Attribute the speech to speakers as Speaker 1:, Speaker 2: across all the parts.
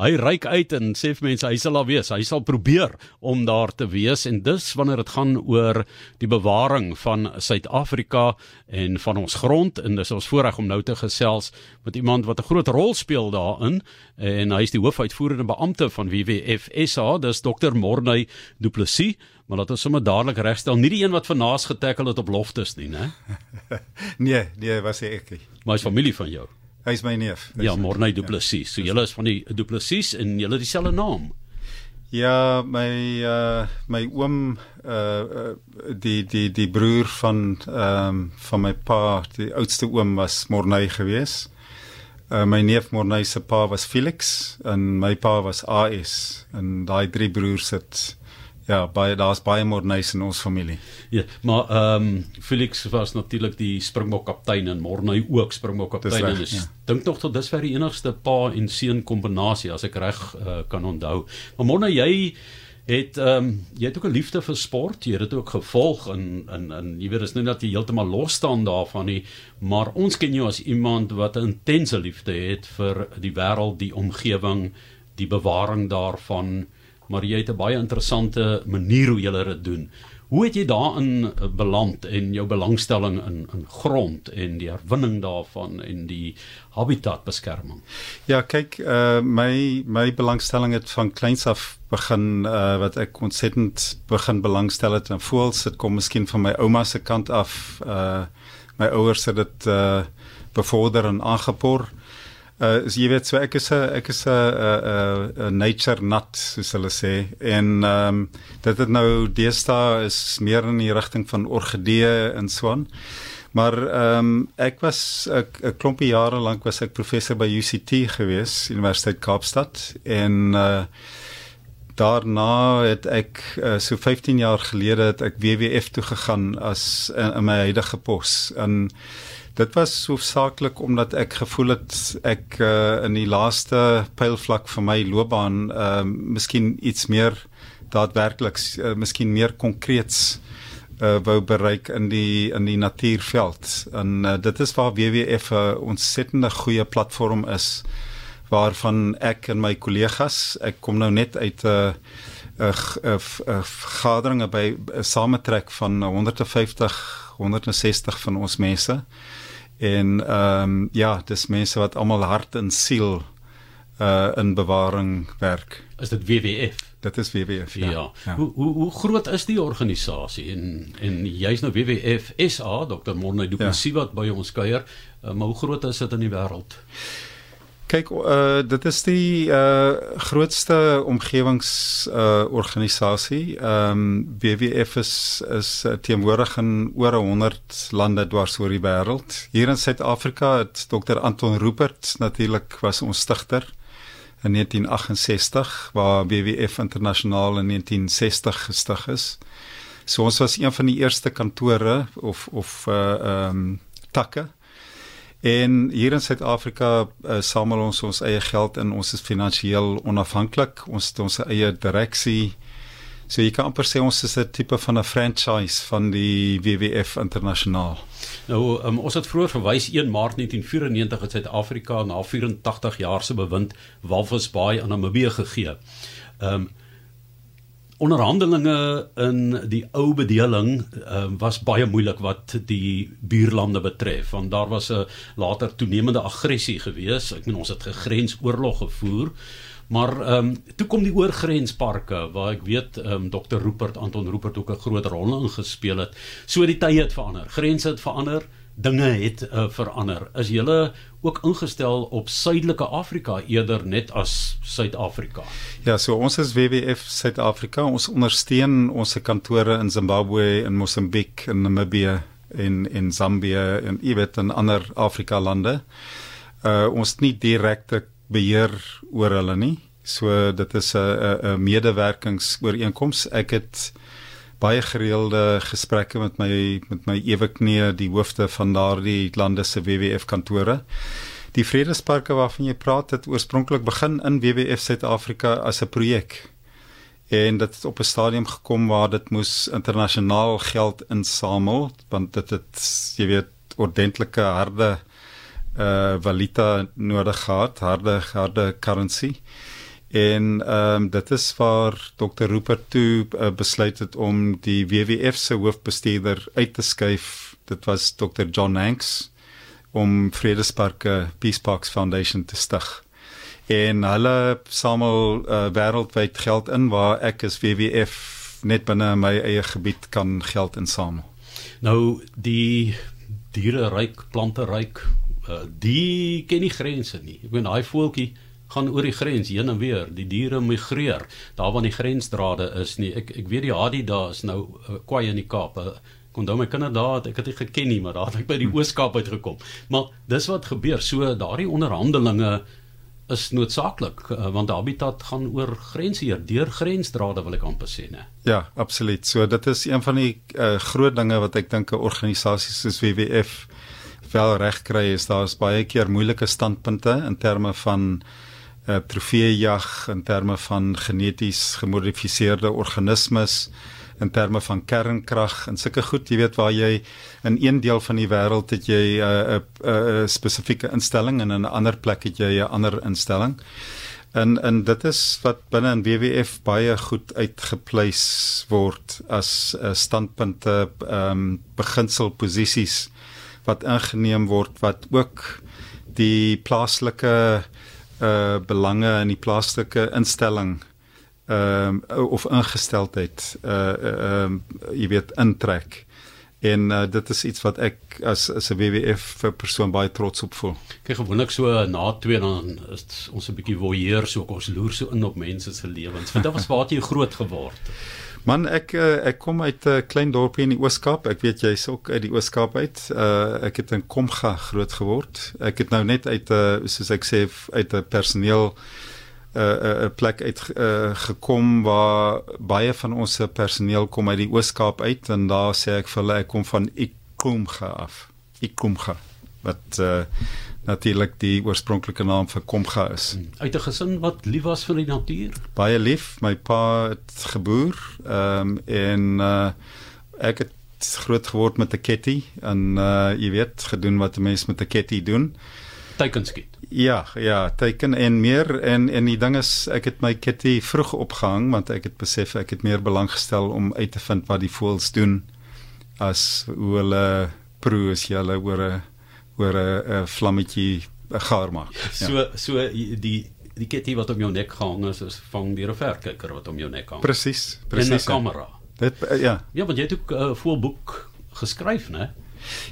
Speaker 1: hy reik uit en sê vir mense hy sal daar wees. Hy sal probeer om daar te wees en dis wanneer dit gaan oor die bewaring van Suid-Afrika en van ons grond en dis ons voorreg om nou te gesels met iemand wat 'n groot rol speel daarin en hy is die hoofuitvoerende beampte van WWF SA, dis Dr. Morney Du Plessis. Maar laat ons sommer dadelik regstel, nie die een wat vanaas getackle het op loftes nie, né?
Speaker 2: nee, nee, was ek.
Speaker 1: Maar is familie van jou.
Speaker 2: Hy is my neef.
Speaker 1: Ja, Morney Du Plessis. So julle is van die Du Plessis en julle het dieselfde naam.
Speaker 2: Ja, my uh my oom uh die die die broer van ehm um, van my pa, die oudste oom was Morney geweest. Uh my neef Morney se pa was Felix en my pa was AS en daai drie broers het Ja, baie daar's baie Morneys in ons familie.
Speaker 1: Ja, maar ehm um, Felix was natuurlik die Springbok kaptein en Morney ook Springbok kaptein en is ja. dink tog tot dusver die enigste pa en seun kombinasie as ek reg uh, kan onthou. Maar Morney, jy het ehm um, jy het ook 'n liefde vir sport, jy het dit ook gevolg en en en jy weet is nie dat jy heeltemal los staan daarvan nie, maar ons ken jou as iemand wat 'n intense liefde het vir die wêreld, die omgewing, die bewaring daarvan maar jy het 'n baie interessante manier hoe jy dit doen. Hoe het jy daarin eh, beland en jou belangstelling in in grond en die herwinning daarvan en die habitatbeskerming?
Speaker 2: Ja, kyk, uh my my belangstelling het van kleins af begin uh wat ek ontsettend begin belangstel het en voels dit kom miskien van my ouma se kant af. Uh my ouers het dit uh bevorder en aangepoor. Uh so jy weet so ek is 'n ek is 'n 'n 'n nature nut soos hulle sê. En ehm um, dit het nou deesdae is meer in die rigting van orgidee en so aan. Maar ehm um, ek was 'n klompie jare lank was ek professor by UCT gewees, Universiteit Kaapstad. En uh daarna het ek uh, so 15 jaar gelede het ek WWF toe gegaan as in, in my huidige pos. En Dit was hoofsaaklik omdat ek gevoel het ek uh, in die laaste pylvlak van my loopbaan uh miskien iets meer daadwerklik uh, miskien meer konkreets uh wou bereik in die in die natuurveld. En uh, dit is waar WWF 'n ontsettende goeie platform is waarvan ek en my kollegas, ek kom nou net uit 'n 'n 'n vergadering by 'n sametrek van 150 160 van ons mense en ehm um, ja, dis mense wat almal hart en siel uh in bewaring werk.
Speaker 1: Is dit WWF?
Speaker 2: Dit is WWF. Ja.
Speaker 1: ja. ja. Hoe hoe hoe groot is die organisasie en en jy's nou WWF SA, Dr. Morne Du Plessis ja. wat by ons kuier, uh, maar hoe groot is dit in die wêreld?
Speaker 2: Kyk, uh dit is die uh grootste omgewings uh organisasie. Ehm um, WWF is is uh, teenwoordig in oor 100 lande dwars oor die wêreld. Hier in Suid-Afrika het Dr. Anton Rupert natuurlik was ons stigter in 1968 waar WWF internasionaal in 1960 gestig is. So ons was een van die eerste kantore of of uh ehm um, takke En hier in Suid-Afrika uh, samel ons ons eie geld in. Ons is finansiëel onafhanklik. Ons het ons eie direksie. So jy kan amper sê ons is 'n tipe van 'n franchise van die WWF internasionaal.
Speaker 1: Nou um, ons het vroeër verwys 1 Maart 1994 het Suid-Afrika na 84 jaar se bewind Walvis Bay aan Namibië gegee. Ehm um, onderhandelinge in die ou bedeling uh, was baie moeilik wat die buurlande betref want daar was 'n later toenemende aggressie gewees. Ek meen ons het gegrensoorlog gevoer maar ehm um, toe kom die oorgrensparke waar ek weet ehm um, Dr Rupert Anton Rupert ook 'n groot rol ingespeel het. So die tye het verander grense het verander dinge het uh, verander. Is julle ook ingestel op Suidelike Afrika eerder net as Suid-Afrika?
Speaker 2: Ja, so ons is WWF Suid-Afrika. Ons ondersteun ons kantore in Zimbabwe en Mosambiek en Namibië en in Zambië en iewers in ander Afrika lande. Uh ons nie direkte beheer oor hulle nie. So dit is 'n 'n medewerkingsooreenkoms. Ek het baie gereelde gesprekke met my met my eweknee die hoofde van daardie lande se WWF kantore. Die Vredesparke waarvan jy praat het oorspronklik begin in WWF Suid-Afrika as 'n projek. En dit het op 'n stadium gekom waar dit moes internasionaal geld insamel want dit het jy weet ordentlike harde uh valuta nodig gehad, harde harde currency. En ehm um, dit is waar Dr Rupert toe uh, besluit het om die WWF se hoofbestuurder uit te skuif. Dit was Dr John Hanks om Vredesparke Peace Parks Foundation te stig. En hulle samel uh, wêreldwyd geld in waar ek as WWF net binne my eie gebied kan geld insamel.
Speaker 1: Nou die diere ryk, plante ryk, uh, die ken nie grense nie. Ek bedoel daai voeltjie gaan oor die grens heen en weer. Die diere migreer daar waar die grensdrade is nie. Ek ek weet die Hadi daar is nou uh, kwaai in die Kaap. Uh, kon dan my kinders daar ek het dit geken nie, maar daar het ek by die Ooskaap uitgekom. Maar dis wat gebeur. So daardie onderhandelinge is noodsaaklik uh, want habitat gaan oor grense hier, deur grensdrade wil ek amper sê, né?
Speaker 2: Ja, absoluut. So dit is een van die uh, groot dinge wat ek dink 'n organisasie soos WWF wel reg kry is daar's baie keer moeilike standpunte in terme van uh, trofeejag, in terme van geneties gemodifiseerde organismes in terme van kernkrag en sulke goed, jy weet waar jy in een deel van die wêreld het jy 'n uh, 'n uh, uh, spesifieke instelling en in 'n ander plek het jy 'n ander instelling. En en dit is wat binne in WWF baie goed uitgepleis word as 'n uh, standpunte ehm um, beginselposisies wat ingeneem word wat ook die plaaslike uh belange in die plaaslike instelling ehm um, of ingesteldheid uh ehm uh, jy weet intrek. En uh, dit is iets wat ek as as 'n WWF persoon baie trots op voel.
Speaker 1: Kyk gewoonlik so na twee dan is ons 'n bietjie voyeur so ons loer so in op mense se lewens. Want dit was waar jy groot geword.
Speaker 2: Man ek uh, ek kom uit 'n uh, klein dorpie in die Oos-Kaap. Ek weet jy's ook uit die Oos-Kaap uit. Uh ek het in Komga groot geword. Ek het nou net uit 'n uh, soos ek sê uit 'n personeel 'n uh, 'n plek uit uh, gekom waar baie van ons personeel kom uit die Oos-Kaap uit en daar sê ek vir hulle ek kom van Ikumga af. Ikumga wat uh, natuurlik die oorspronklike naam vir Komga is. Hmm.
Speaker 1: Uit 'n gesin wat lief was vir die natuur.
Speaker 2: Baie lief. My pa het geboer ehm um, en uh, ek het groot geword met 'n ketty en uh, jy weet gedoen wat 'n mens met 'n ketty doen
Speaker 1: teiken skiet.
Speaker 2: Ja, ja, teiken en meer en en die ding is ek het my kitty vroeg opgehang want ek het besef ek het meer belang gestel om uit te vind wat die voëls doen as hoe hulle proe as jy hulle oor 'n oor 'n vlammetjie gaar maak.
Speaker 1: Ja. So so die die kitty wat om jou nek gehang is is vang deur 'n verkyker wat om jou nek hang.
Speaker 2: Presies, presies.
Speaker 1: 'n kamera.
Speaker 2: Dit ja.
Speaker 1: Ja, want jy het ook 'n uh, voelboek geskryf, né?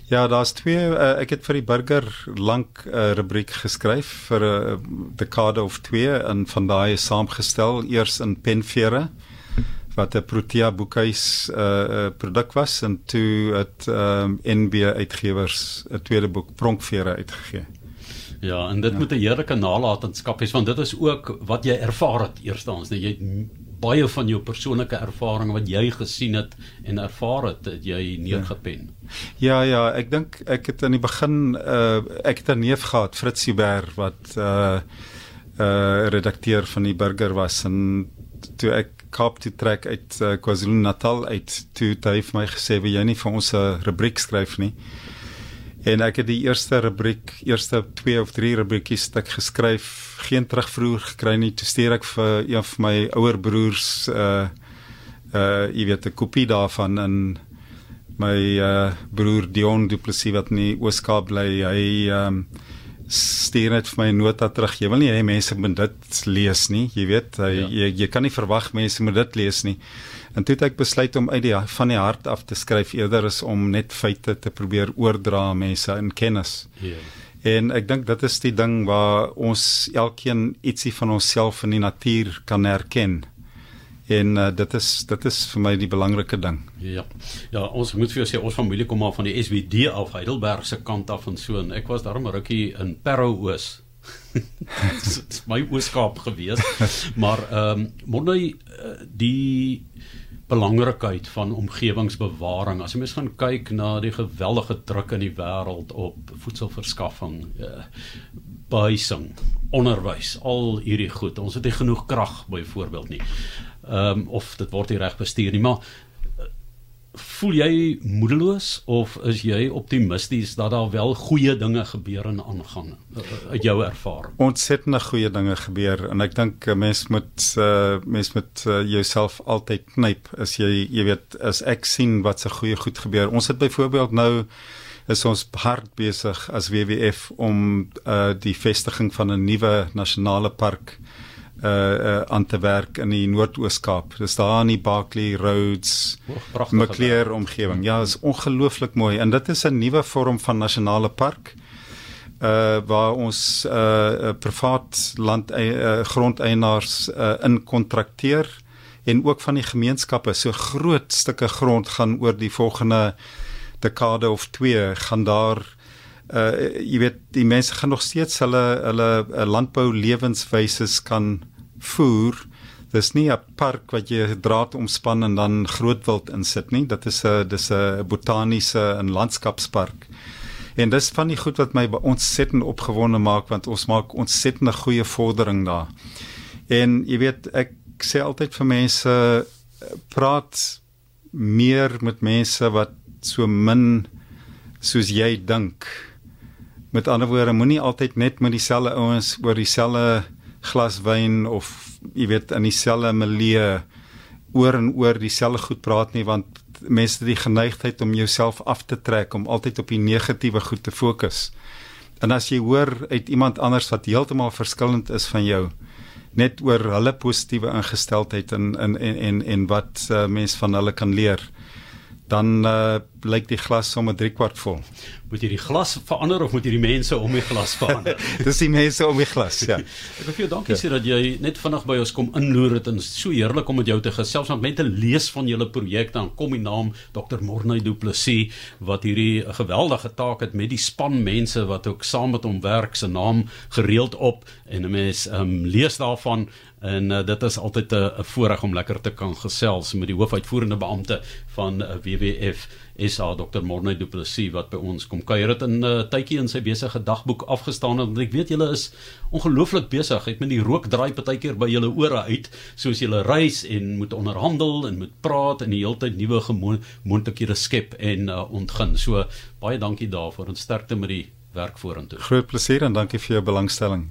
Speaker 2: Ja, daar's twee uh, ek het vir die burger lank 'n uh, rubriek geskryf vir 'n uh, dekade of 2 en van daai saamgestel eers in penvere wat 'n Protea boekhuis 'n uh, produk was en toe het um, NB uitgewers 'n tweede boek Pronkvere uitgegee.
Speaker 1: Ja, en dit ja. moet 'n heerlike nalatenskap hê want dit is ook wat jy ervaar het eerstens, jy baie van jou persoonlike ervaring wat jy gesien het en ervaar het, het jy neergepen.
Speaker 2: Ja, ja, ek dink ek het in die begin uh ek het 'n neef gehad, Fritz Huber wat uh uh redakteur van die Burger was en toe ek Kaap toe trek uit uh, KwaZulu-Natal uit toe het hy vir my gesê wie jy nie vir ons 'n rubriek skryf nie. En ek het die eerste rubriek, eerste 2 of 3 rubriekies stuk geskryf, geen terugvoer gekry nie. Toe stuur ek vir een van my ouer broers uh uh jy weet 'n kopie daarvan in my uh broer Dion Du Plessis wat in die Ooskaap bly. Hy um stuur net vir my nota terug. Jy wil nie hê mense moet dit lees nie, jy weet. Hy, ja. jy jy kan nie verwag mense moet dit lees nie. En toe het ek besluit om uit die van die hart af te skryf eerder as om net feite te probeer oordra mense in kennis. Ja. En ek dink dit is die ding waar ons elkeen ietsie van onsself in die natuur kan herken. En uh, dit is dit is vir my die belangrike ding.
Speaker 1: Ja. Ja, ons moet vir jou sê ons familie kom maar van die SWD af, Heidelberg se kant af en so en ek was daarom rukkie in Parow Oos. dit is my Ooskaap gewees. Maar ehm um, Monday uh, die belangrikheid van omgewingsbewaring. As jy mens gaan kyk na die geweldige druk in die wêreld op voedselverskaffing, uh, behuising, onderwys, al hierdie goed. Ons het nie genoeg krag byvoorbeeld nie. Ehm um, of dit word nie reg bestuur nie, maar uh, voel jy moedeloos of is jy optimisties dat daar wel goeie dinge gebeur en aangaan uh, uit jou ervaring?
Speaker 2: Ontsettende goeie dinge gebeur en ek dink 'n mens moet uh, mens moet uh, jouself altyd knyp as jy jy weet as ek sien wat se goeie goed gebeur. Ons het byvoorbeeld nou is ons hard besig as WWF om uh, die vestiging van 'n nuwe nasionale park uh uh aan te werk in die Noord-Oos-Kaap. Dis daar in die Barkley Roads, Maclear omgewing. Ja, is ongelooflik mooi en dit is 'n nuwe vorm van nasionale park uh waar ons uh privaat land uh, grondeienaars uh in kontrakteer en ook van die gemeenskappe so groot stukke grond gaan oor die volgende dekade of 2 gaan daar uh jy weet die mense gaan nog steeds hulle hulle uh, landbou lewenswyse kan voer. Dis nie 'n park wat jy draad omspan en dan groot wild insit nie. Dit is 'n dis 'n botaniese en landskapspark. En dis van die goed wat my ontsettend opgewonde maak want ons maak ontsettende goeie vordering daar. En jy weet ek sê altyd vir mense praat meer met mense wat so min soos jy dink. Met ander woorde, moenie altyd net met dieselfde ouens oor dieselfde glas wyn of jy weet in dieselfde milieu oor en oor dieselfde goed praat nie want mense het die geneigtheid om jouself af te trek om altyd op die negatiewe goed te fokus. En as jy hoor uit iemand anders wat heeltemal verskillend is van jou net oor hulle positiewe ingesteldheid en en en en, wat uh, mense van hulle kan leer dan uh, lyk die glas sommer 3 kwart vol.
Speaker 1: Moet jy die glas verander of moet jy die mense om die glas verander?
Speaker 2: Dis die mense om die glas, ja.
Speaker 1: ek wil vir jou dankie ja. sê dat jy net vinnig by ons kom inloer het en so heerlik om met jou te gesels want met te lees van julle projek dan kom die naam Dr. Morney Du Plessis wat hierdie geweldige taak het met die span mense wat ook saam met hom werk se naam gereeld op en 'n mens um, lees daarvan en uh, dit is altyd 'n voorreg om lekker te kan gesels met die hoofuitvoerende beampte van uh, WWF SA Dr. Morne Du Plessis wat by ons kom kuier het in 'n uh, tydjie in sy besige dagboek afgestaan want ek weet julle is ongelooflik besig. Ek met die rook draai partykeer by julle ore uit soos julle reis en moet onderhandel en moet praat en die hele tyd nuwe moontlikhede skep en uh, ontgin. So baie dankie daarvoor en sterkte met die werk vorentoe.
Speaker 2: Groot plesier en dankie vir jou belangstelling